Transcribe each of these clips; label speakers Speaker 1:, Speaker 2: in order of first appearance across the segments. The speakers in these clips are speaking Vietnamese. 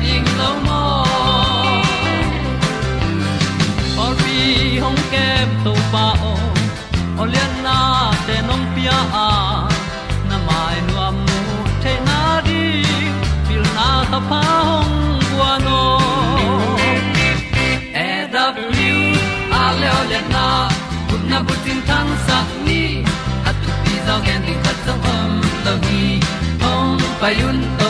Speaker 1: pi ta ding or bi hong kem na te nông pia à. a na mai nu amu te na đi pil na ta pa hồng bua no e da blue a le na kun na bu tin tan sa ni at tu pi zo gen di khat zo om lo gi hồng bay un to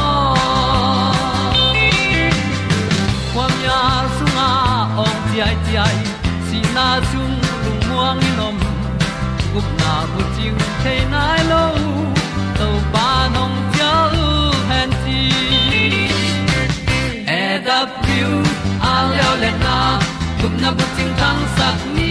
Speaker 1: ai, si na chung lu muang ni nom. Gup na bu chiu the nai lo to pa nong pia u han ti e da piu a leo le na. Gup na bu chiu tang sat ni.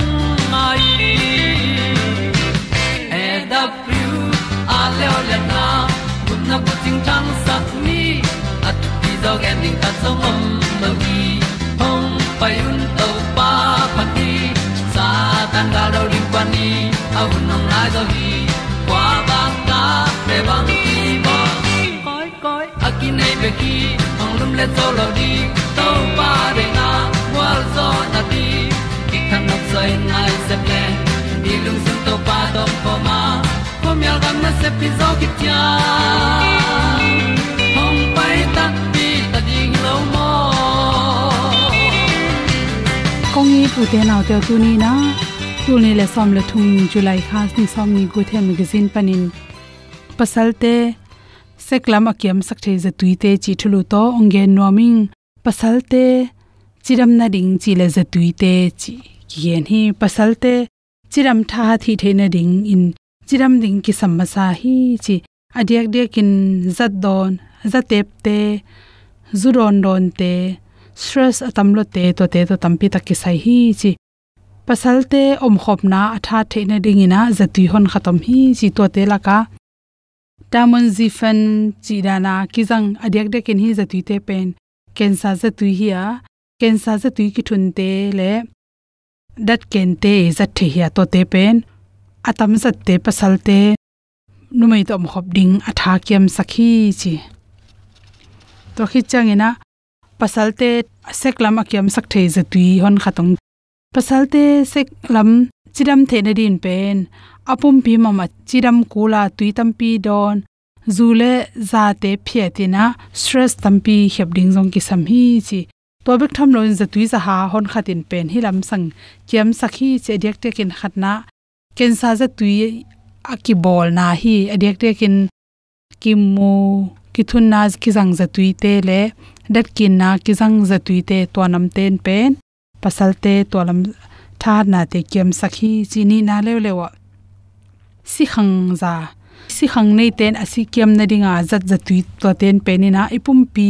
Speaker 1: e da thru a le le na kun na ko ting tang sat ni at ti dog ending ta song om lo gi hong pai un to pa pa ti sa tan ga do ri pa ni au nong lai do gi kwa ba ta pe bang ki bo koi koi akin nei be ki ong lum le zo lo di to pa de na wa zo na ti ki kan nok sai nai ko myal gam na se pi zo ki tia hong pai ta pi ta ding lo mo
Speaker 2: kong i pu te naw te tu ni na tu ni le som le thum july khas ni som ni gu the magazine panin pasal te seklam akiam sakthei za tuite chi thulu to onge noming pasalte chiram na ding chi le za tuite chi yen hi pasal te chiram tha thi the na ding in chiram ding ki samasa hi chi adiak dek in zat don zatep te zuron don te stress atamlo te to te to tampi takki sai hi chi pasalte om khopna atha theina dingina zatui hon khatam hi chi to te laka. Tamon zifen chi dana kizang adiak de in hi zatui te pen. Kensa zatui hi a kensa zatui ki thun te le. Dat ken te zat the hi to te pen atam zat te pasalte numai tom khop ding atha kiam sakhi chi. To khi changena pasalte seklam akyam sakthei zatui hon khatong pasalte seklam chiram thena din pen. Apum pi mama chiram kula tuitam pi don. Zule za te na, stress tampi heb ding jong ki sam hi chi. To bek tham loin za tui za ha hon khatin pen hi lam sang kiam sakhi che dek te kin khatna ken sa za tui aki bol na hi adek te kin mu ki thun na ki zang za tui te le, dat kin na ki zang za tui te to nam ten pen pasal te to lam tha na te kem sakhi chini na le le wa si khang za, si khang nei ten asi kem na dinga zat za tui to ten pen ni na ipum pi,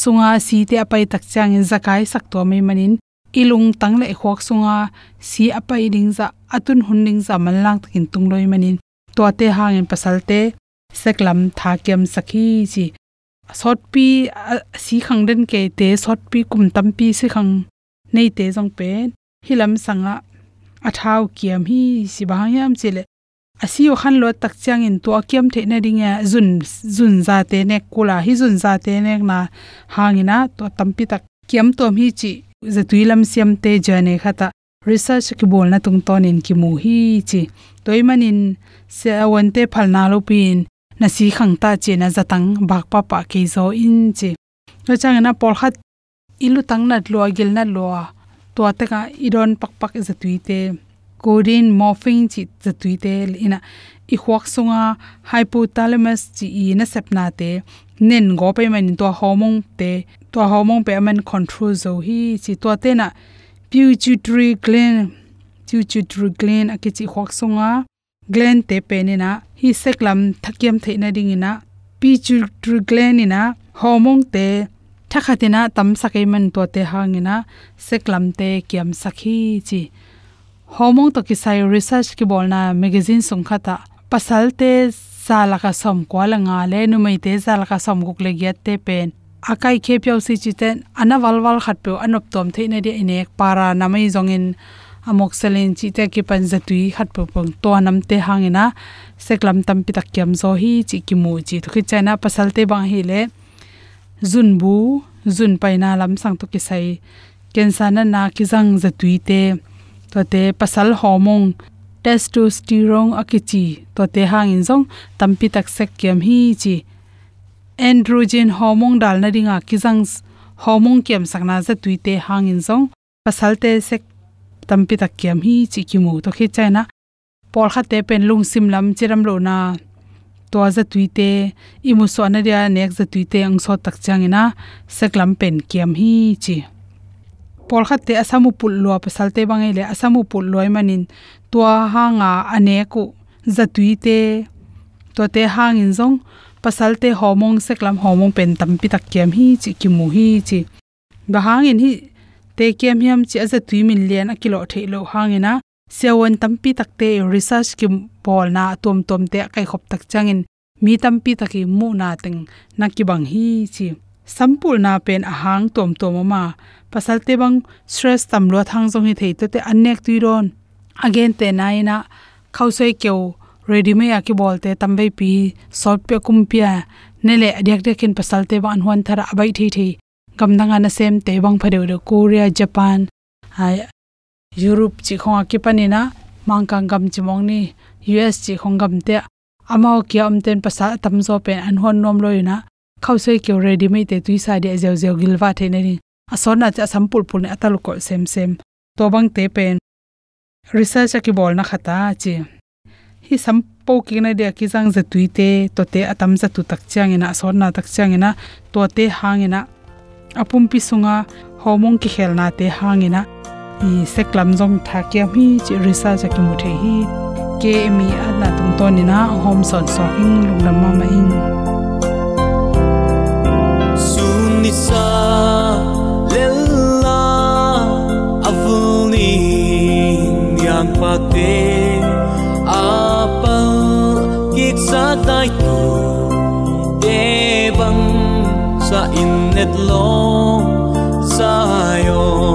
Speaker 2: sunga si te apai tak chang in zakai sak to mai manin ilung tang le khok sunga, si apai ding za, atun hun ding za man lang takin tung loi manin. To te hangin pasal te seklam tha kem sakhi chi sot pi si khang den ke te, sot pi kum tam pi si khang nei te jong pe. Hilam sanga athau kiam hi si ba yam chile o khan lo tak chang in to kiam the na ringa zun zun za te ne kula, hi zun za te ne na hangina to tampi tak kiam tom hi chi zatuilam siam te jane khata research ki bol na tung ton in ki mu hi chi. Toy manin se awan te phalna lo pin na si khang ta che na zatang bak pa pa ke zo in chi. Lo chang na por khat ilu tang nat lo agil na lo to ta ka iron pak pak za tuite codeine morphing chi chatui te ina. I khwak sunga hypothalamus chi i na sepna te nen go pe man to hormone te, to hormone pe man control zo hi chi to te na pituitary gland pituitary gland akichi khok songa, gland te pe ne na, hi seklam thakiam theina ding ina pituitary gland ina hormone te thakhatina tam sakai man to te hangina seklam te kiam sakhi chi. Homong to ki sai research ki bolna magazine sung khata pasalte sala ka som ko la nga le nu mai te sala ka som guk le gyat te pen. Akai khe pyo si chi ten ana wal wal khat pyo anop tom the ne de ine para namai zongin amok selin chi te ki pan zatui khat pyo pong to nam te hangina seklam tam pi tak kyam zo hi chi ki mu chi thu khi china pasal te bang hi le zun bu zun paina lam sang to ki sai kensana na na ki jang zatui te to te pasal homong testosterone akichi, to te hang in jong tampi tak sek kem hi chi. Androgen hormone dal na ringa kizang hormone kem sakna za tuite hang in jong pasal te sek tampi tak kem hi chi ki mu. To khi chaina por kha te pen lung sim lam chiram lo na, to za tuite imu so na ria nek za tuite ang so tak changina seklam pen kem hi chi pol khat te asamu pul lo pasal te bangai le asamu pul loi manin tua hanga ane ku zatui te to te hangin zong pasal te homong seklam homong pen tam pi tak kem hi, chi ki mu hi, chi ba hangin hi, te kem hiam chi aza tui min lian a kilo the lo hangina sewon tampi takte research kim pol na tom tom te kai khop tak changin. Mi tampi taki mu na teng nakki bang hi, chi sampul na pen ahang tom tom ma pasal te bang stress tam lo thang jong hi thei to te anek tu ron. Again, te naina khausoi keu ready me ya ki bolte tambe pi sort pe kum pia. Nele adyak de kin pasal te ban hon thara abai thi thi. Gamdanga na sem te bang phare ro korea, japan ai europe chi khong ki mang cam gam chi mong ni us chi khong gam te amao ki am ten pasal tam zo pen an hon nom loina khausoi keu ready me te tuisa de zeu zeu gilwa the ne ni asona cha sampul pul ne atal ko sem sem to bang te pen research ki bol na khata, chi. Hi sampo ki na de ki jang za tuite to te atam za tu tak chang ina asona tak chang ina, to te hang ina. Apum pi sunga homong ki khelna te hang ina. I seklam jong tha kya mi chi research ki mu the hi. Ke mi adna tum to ni na hom son so ing lung lam ma ma ing
Speaker 3: sun lela sa yang pate apa kik sa tai tu debang sa innet lo sayon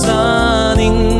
Speaker 3: sunny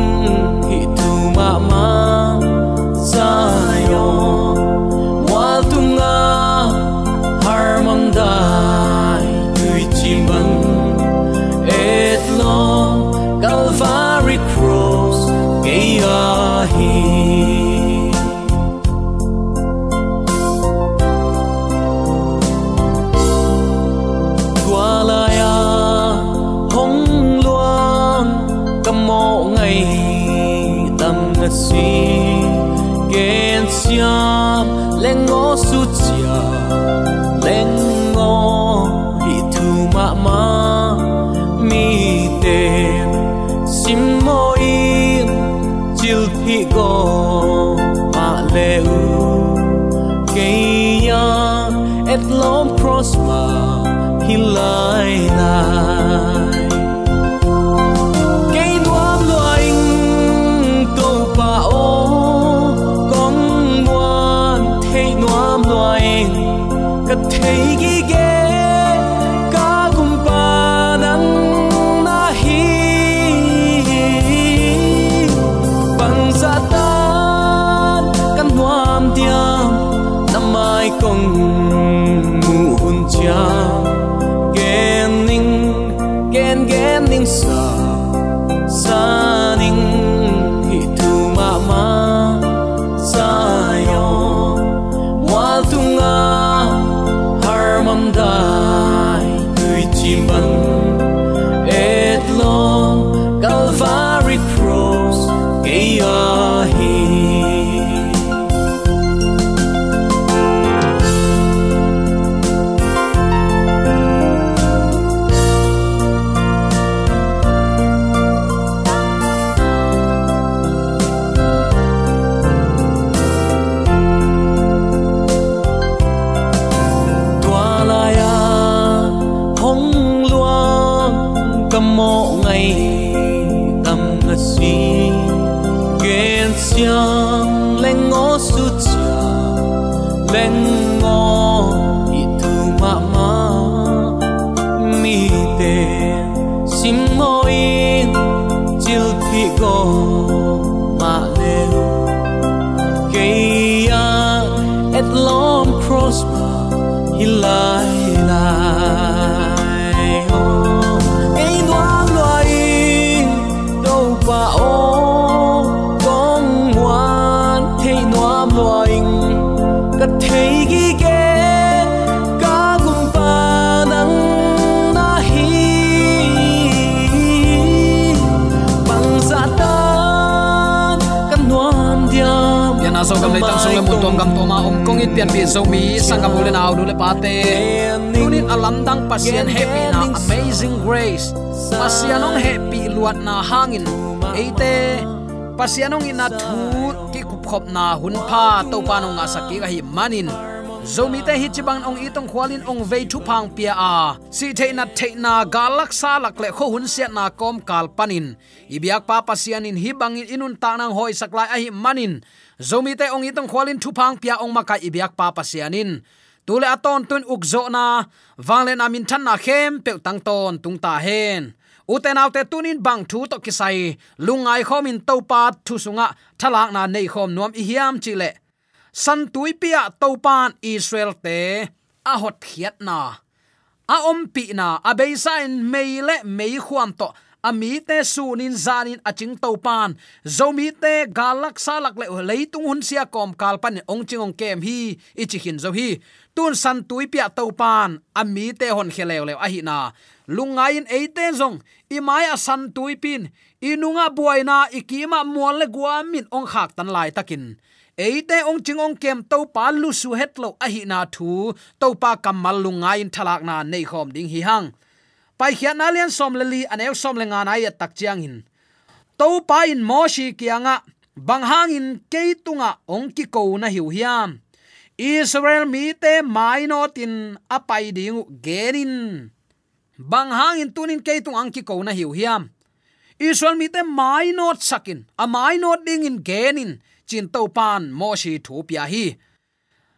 Speaker 3: et lom prosma hilai lai cây nuam ngoan thấy nuam lo anh. Thấy ghi ghé
Speaker 4: pian bi zo mi sangam ule au du le pate tunin alam dang pasien happy na amazing grace. Pasianong happy luat na hangin. Eite pasianong ina thu ki kup khop na hun pha. To pa no nga saki ga hi manin. Zomi te hi chibang ong itong khwalin ong vei thu phang pia à. a si the na the na galak sa lak le kho hun sia na kom kal panin. Ibyak pa pasianin hi bangin inun ta nang hoi saklai a hi manin zomi te ong itong khwalin thupang pia ong maka ibyak pa pasianin. Tule aton tun ukzo na wanglen amin than na khem pe tang ton tung ta hen. Uten autte tunin bang thu to kisai, lungai khomin to pa thu sunga, thalak na nei khom nuam i hiam chile. San tui pia to pan israel te, a hot khiat na. A om pi na, a beisa in meile mei khuam to ami te sunin zanin aching to pan. Zomi te galak salak le leitung hun sia kom kalpan ong chingong kem hi ichi hin zo hi. Tun san tui pia to pan ami te hon khelew le a hi na. Lungain eite zong imai a san tui pin. Inunga buaina ikima mual le guamin ong khak tan lai takin. Eite ong ching ong kem to pa lu su het lo a hi na thu. To pa kamal in thalak na nei khom ding hi hang pai khian alian som leli aneu som lenga na ya tak chiang in. To pa in mo shi kianga bang hang in ke tunga ong ki ko na hiu hiam. Israel mi te mai no tin apai ding gerin bang hang in tunin ke tung angki ko na hiu hiam. Israel mi te mai not sakin a mai not ding in genin chin to pan mo shi thu pia hi.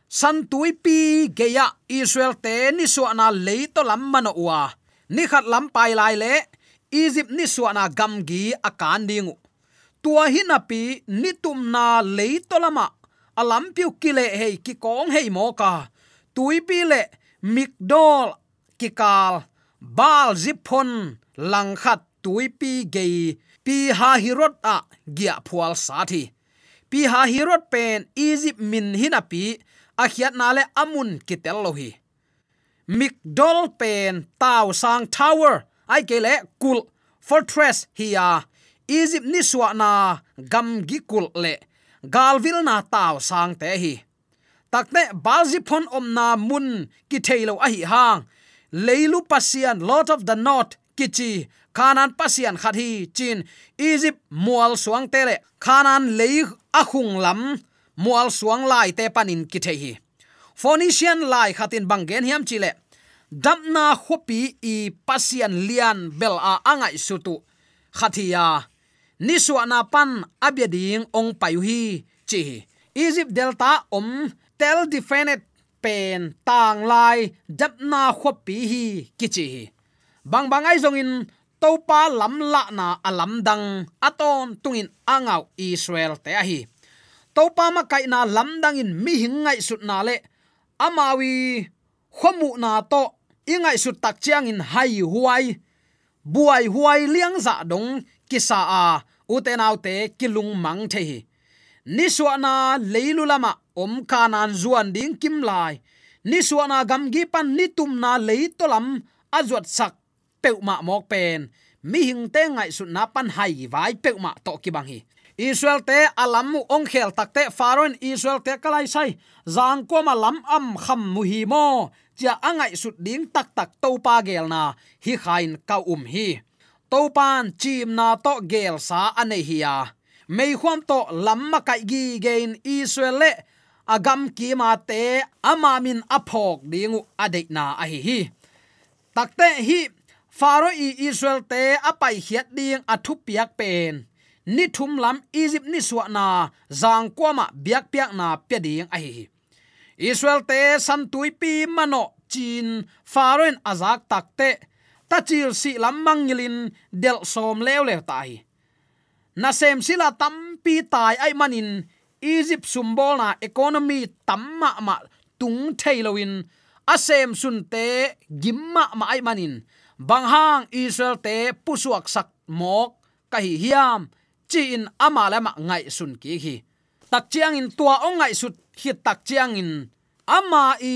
Speaker 4: San tui pi geya israel te ni su na le to lam man wa ni khat lam pai lai le egypt ni suana gam gi akan dingu. Tua hi na pi ni tum na le to lama alam piu kile hei ki kong hei mo ka tui pi le mikdol ki kal bal zipon lang khat tui pi gei pi ha hirot a gia phual sa thi pi ha hirot pen egypt min hinapi a khiat na le amun kitel lo hi migdol pen tau sang tower. Ai ke le kul fortress hi à. egypt ni suwa na gam gi kul le galvil na tau sang te hi. Takte balzipon om na mun ki thailo a hi hang. Leilu pasian lot of the north kichi Kanan pasian khat hi chin. Egypt mual suang tele kanan lei a lam mual suang lai te panin ki the hi phoenician lai khatin bangen hiam chile damna khopi i pasian lian bel a angai sutu khathia niswana pan abeding ong payu hi chi. Egypt delta om tel defenet pen tang lai damna khopi hi kichi bang bang zongin zong in topa lam la na alam dang aton tungin angau israel te hi topa ma kai na lam dang in mi hingai sut na le amawi, khomu na to, ingai su tak chiang in hai huai, buai huai liang za dong, kisa a uten autte kilung mang the hi ni suana leilu lama, om kanan zuan ding kim lai. Ni suana gam gi pan ni tum na lei to lam azwat sak peuma mok pen. Mi hing te ngai su na pan hai vai peuma to ki bang hi. Israel te alam mu ong khel takte faron Israel te kalai sai. Zang ko ma lam am kham mu hi mo. Cha angai sut ding tak tak to pa gel na. Hi khain ka um hi. To pan chim na to gel sa ane hi ya. Mei khom to lam ma kai gi gain Israel le. Agam ki ma te ama min aphok dingu ade na a hi hi. Takte hi faro i Israel te apai hiat ding athu piak pen ni thum lam egypt ni suwa na zang kwama ah biak piak na pe ding a hi israel te san tui pi mano chin faroin azak takte ta chil si lam mangilin del som lew lew tai na sem sila tampi tai ai manin egypt sumbol na economy tamma ma tung thailoin asem sun te gimma ma ai manin. Banghang israel te pusuak sak mok kahi hiam chi in ama lama ngai sun ki hi. Tak chiang in tua ong ngai sut hi tak chiang in ama i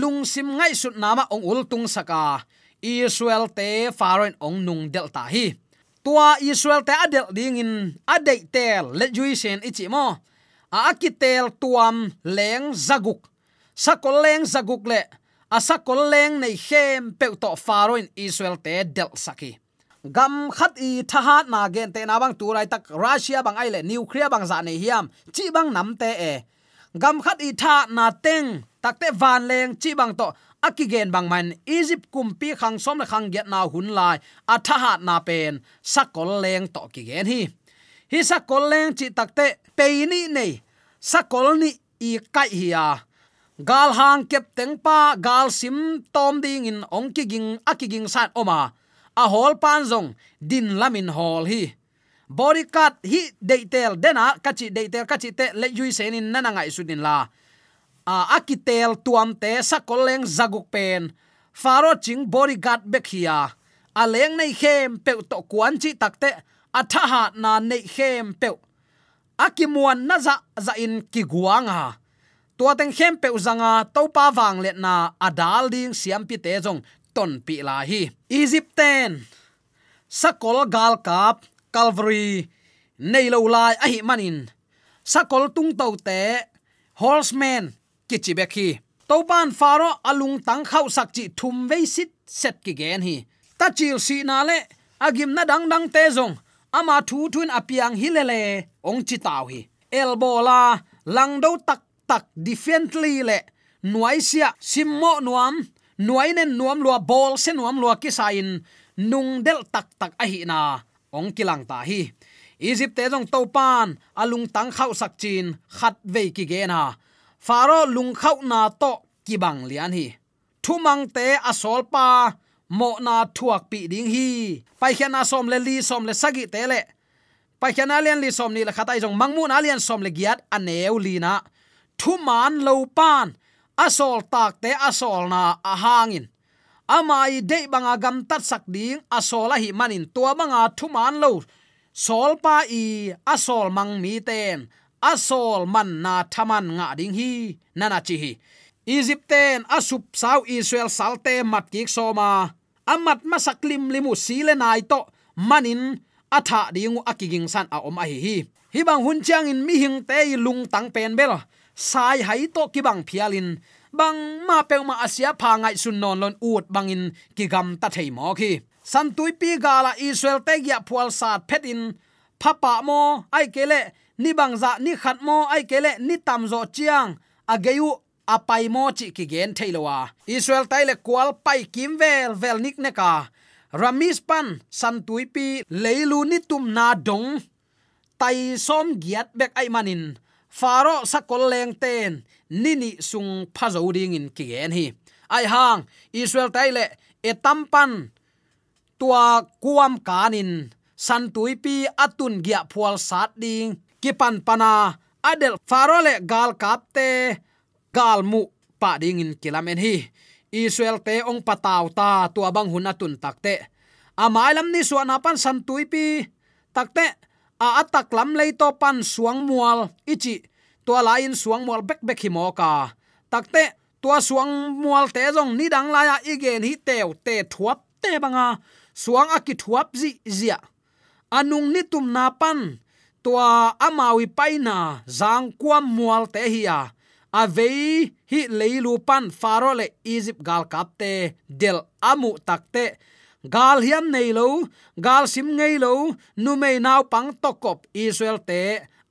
Speaker 4: lung sim ngai sut nama ong ul tung saka. Israel te faroin ong nung delta hi. Tua israel te adel ding in adei tel le juisen ichi mo. A akitel tuam leng zaguk. Sakol leng zaguk le. Asakol leng nei hem pe to faroin israel te del saki gam khat i thahat na gen te na bang lại tak russia bang ai le nuclear bang za nei hiam, chi bang nam te e. Gam khat i tha na teng takte van leng, chi bang to akigen bang man, egypt kum pi khang som le khang get na hun lai, a thahat na pen, sakol leng to ki gen hi. Hi sakol leng chi takte pe ni nei, sakol ni i kai hi ya gal hang kep teng pa, gal sim tom ding in ong ki ging akiging san oma a hol pan zong, din lamin hol hi. Body cut hi deitel dena, kachi deitel kachi te le yui senin nana ngai sudin la. A akitel tuam te sakoleng zaguk pen. Faro ching body guard bek hiya a. Leng nei khem pe to kwan chi takte a tha ha na nei khem pe akimuan na za za in ki guanga. Tua teng khem pe uzanga to pa wang let na adal ding siam pi te jong ton pi la hi egypten sakol gal kap, calvary. Nei lo lai a hi manin sakol tung tau te, horseman kichi bekhi topan faro alung tang khau sak chi thum ve sit set ki gen hi. Ta chil si na le, agim na dang dang te zong, ama thu thun apiang hilele ong chi taw hi. Elbola lang do tak tak differently le, nuai sia simmo nuam nuai nen nuam lua bol se nuam lua kisain, nung del tak tak a hi na. Ong kilang ta hi. Egypt te jong to pan alung tang khau sak chin, khat ve ki ge na. Faro lung khau na to ki bang lian hi. Thu mang te asol pa, mo na thuak pi ding hi. Pai khian na som le li, som le sagi te le. Pai khian alian li som ni la khatai jong mangmu na alian som le giat aneu li na. Thu man lo pan asol tak te asol na ahangin. Hangin amai de banga gam tat sak ding asola hi manin tua banga thu man lo. Sol pa i asol mang mi ten. Asol man na thaman nga ding hi, nana chi hi. Egypten asup sau israel salte mat ki soma amat masaklim limu sile nai to. Manin atha dingu akiging san a om a hi hi. Hi bang hun chiang in mi hing te lung tang pen bel sai hai to ki bang phialin, bang ma pe ma asia pha ngai sun non lon ut bangin ki gam ta thei mo khi. San tui pi gala israel te gya phual sat phet in phapa mo ai kele ni bang za ni khat mo ai kele ni tam zo chiang ageu apai mo chi ki gen theilowa israel taile kwal pai kim vel vel nik ne ka. Ramis pan, san tuipi leilu ni tum na dong, tai som giat bek ai manin faro sakol leng ten, nini sung phazo ding in ki en hi. Ai hang, israel taile etampan tua kuam kanin san tuipi atun gia phual sat ding, ki pan pana adel faro le gal kapte gal mu pa ding in kilamen hi. Israel te ong pataw ta tua bang hun atun takte amailam ni suana pan san tuipi takte a atak lam lei to pan suang mual. Ichi, tua lain suang mual bek bek hi moka takte tua suang mual te jong ni dang la ya igen hi teu te thuap te banga. Suang aki thuap zi, zia. Anung ni tum na pan, tua amawi paina zang kwam mual te hi ya avei hi leilu pan faro le egypt gal kapte del amu takte gal hian nei lo, gal sim ngei lo, nu mei naw pang tokop israel te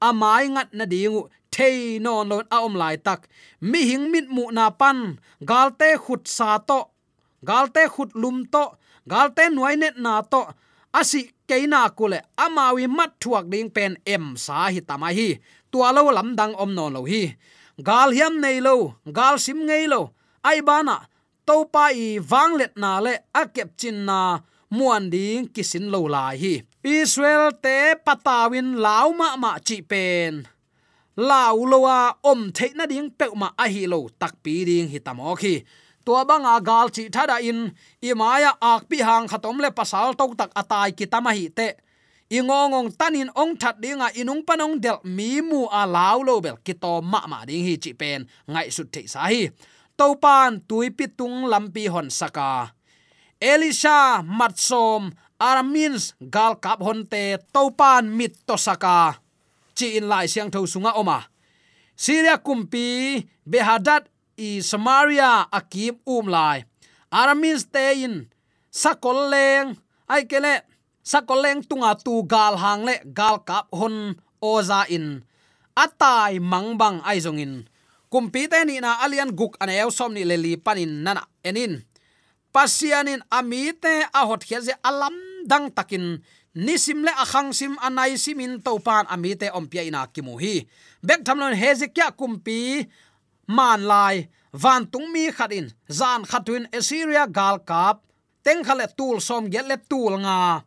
Speaker 4: amai ngat na dingu, thei non lon a om lai tak. Mi hing mit mu na pan, gal te khut sa to, gal te khut lum to, gal te nuai net na to asi keina kule amawi mat thuak ding pen em sa hi tamai hi, tua lo lam dang om non lo hi. Gal hiam nei lo, gal sim ngei lo, ai bana to pa i wanglet na le akep chin na muan ding kisin lo lai hi. Israel te patawin lau ma ma chi pen. Lau lowa om the na ding pe ma a hi lo tak pi ding hi tamo khi tua banga gal chi thada in, i maya ak pi hang khatom le pasal tok tak atai ki tama hi te. Ingongong tanin ong that dinga inung panong del mi mu a lau lo bel ki to ma ma ding hi chi pen. Ngai su the sa hi topan pan tui lampi hon saka. Elisha matsom aramins gal kap hon te to pan mit to saka. Chi in lai siang tho sunga oma. Syria kumpi, behadat i samaria akip um lai. Aramins te in sakol leng. Ai kele sakoleng tunga tu gal hang le gal kap hon oza in. Atai mangbang ai in kumpi te ni na alian guk an el som ni leli panin nana. Enin, pasianin amite a hot khiaze alam dang takin. Nisim le akhang sim anai simin to pan amite ompia ina kimu hi bek thamlon hezekia kumpi, man lai, van tung mi khatin zan khatwin assyria gal kap. Teng khale tul som gel le tul nga.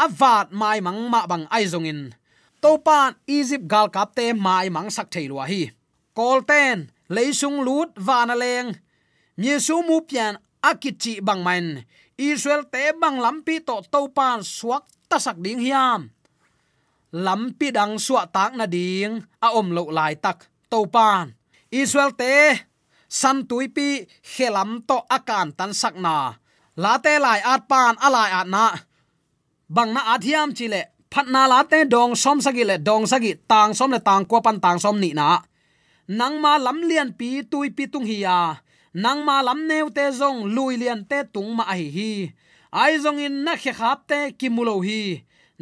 Speaker 4: Avat mai mang ma bang Aizongin. Topan egypt gal kap te mai mang sak thailwa hi kolten leisung lut vana leng yesu mu pian akichi bang man israel te bang lampi to topan suak tasak ding hiam. Lampi dang suak tak na ding a om lo lai tak topan israel te san tuipi khelam to akan tan sak na. La te lai at pan alai at na. Bang na athiam chile phatna la te dong som sagi le dong sagi tang som le tang ko pan tang som ni na nang ma lam lian pi tui pi tung hi ya. Nang ma lam neu te zong lui lian te tung ma hi hi. Ai zong in na khe khap te kimulo hi.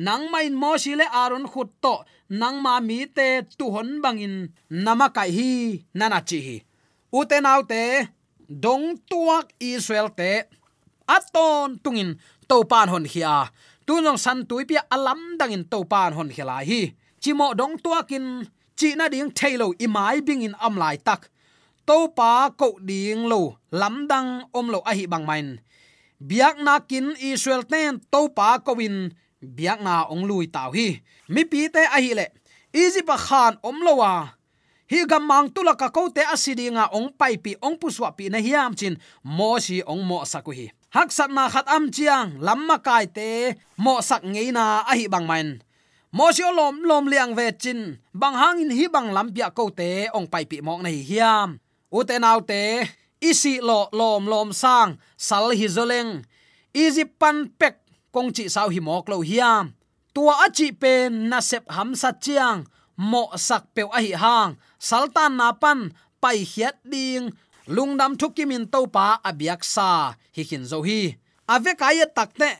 Speaker 4: Nang main mo si le aron khut to. Nang ma mi te tu hon bangin nama kai hi, nana chi hi. U te nau te, dong tuak israel te aton tungin to pan hon hia tu nong san tui pi alam dangin to pan hon hila hi. Chimo dong tuakin chi na ding thailo i mai bing in am lai tak to pa ko ding lo lam dang om lo a hi bang main biak na kin israel ten to pa ko win biak na ong lui taw hi. Mi pi te a hi le pa khan om lo wa hi gam mang tu la ka ko te asidi nga ong pai pi ong puswa pi na hiam chin. Mo si ong mo saku hi. Hak sat na khat am chiang lamma kai te mo sak ngei na a hi bang main mosio lom lom liang ve chin bang hang in hi bang lam pia ko te ong pai pi mok nei hiam. U te nau te isi lo lom lom sang. Sal hi zoleng easy pan pek, kong chi sau hi mok lo hiam. Tua achi pe, na sep ham sa chiang. Mo sak pe a hi hang. Saltan na pan, pai hiat ding. Lungdam thukimin to pa abiak sa. Hi hin zo hi. Ave kai takte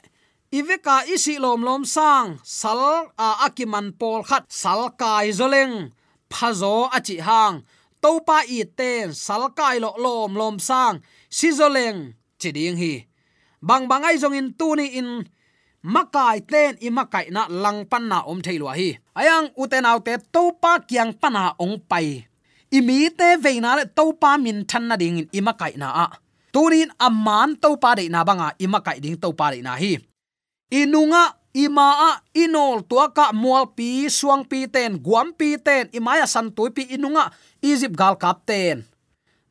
Speaker 4: iveka isi lom lom sang sal, a, akiman pol khat sal kai zoleng phazo achi hang. Topa i ten sal kai lo lom lom sang. Si zoleng chiding hi. Bang bangai zong in tu ni in, makai ten i makai na lang pan na om thailwa hi. Ayang uten autte topa kyang pana ong pai. Imi te veina le topa min than na ding in i makai na a. Turin amman topa de na banga i makai ding topa de na hi inunga ima a inol tua ka mual, pi, suang, pi, ten, guam, pi, ten, imaya san tu pi, inunga, egypt, gal, kap, ten.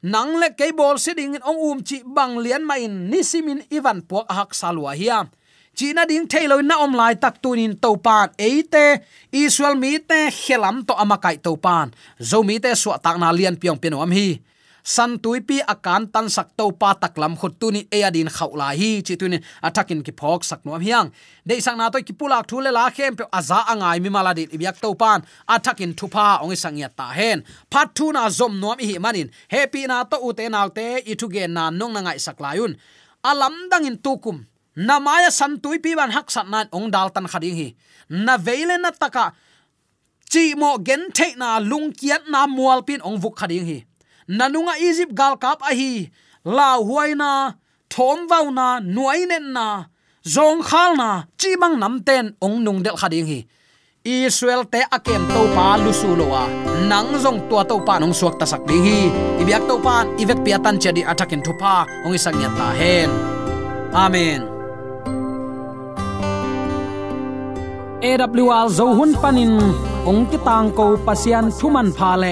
Speaker 4: Nang le ke bol siding ong um chi, bang, lian, ma, in, nisimin, ivan po hak salwa hiam china ding thailo na, om, lai, tak tunin to pan eite israel, mi, te, khelam, to, amakai to pan zo, mi, te suwa tak, na, lian, piong pinom hi san tuipi akan tan sak to pa taklam khut tu ni e adin khawla hi, chi tu ni atakin ki phok sak nom hiang. De sang na to ki pulak thule la khem pe aza angai mi mala dit ibyak to pan atakin thupa ong sang ya ta hen. Phat thu na zom nom hi manin, happy na to u te naw te, i thu ge na nong na ngai sak layun alam dangin tukum namaya san tuipi ban hak sat nan ong dal tan khading hi. Na veile na taka, chi mo gen the na lung kiat na mual pin ong vuk khading hi nanunga egypt gal kap a hi. La huaina thom vau na, nuai nen na, zong khal na, chi bang nam ten ong nung del khading hi. Israel te akem to pa lusu lowa nang zong tua to pa nong suak ta sak ding hi. Ibyak to pan ivek piatan chedi atakin thupa. Ong isang ya ta hen. Amen. AWR zo hun panin, ong ki tang ko pasian thuman pha le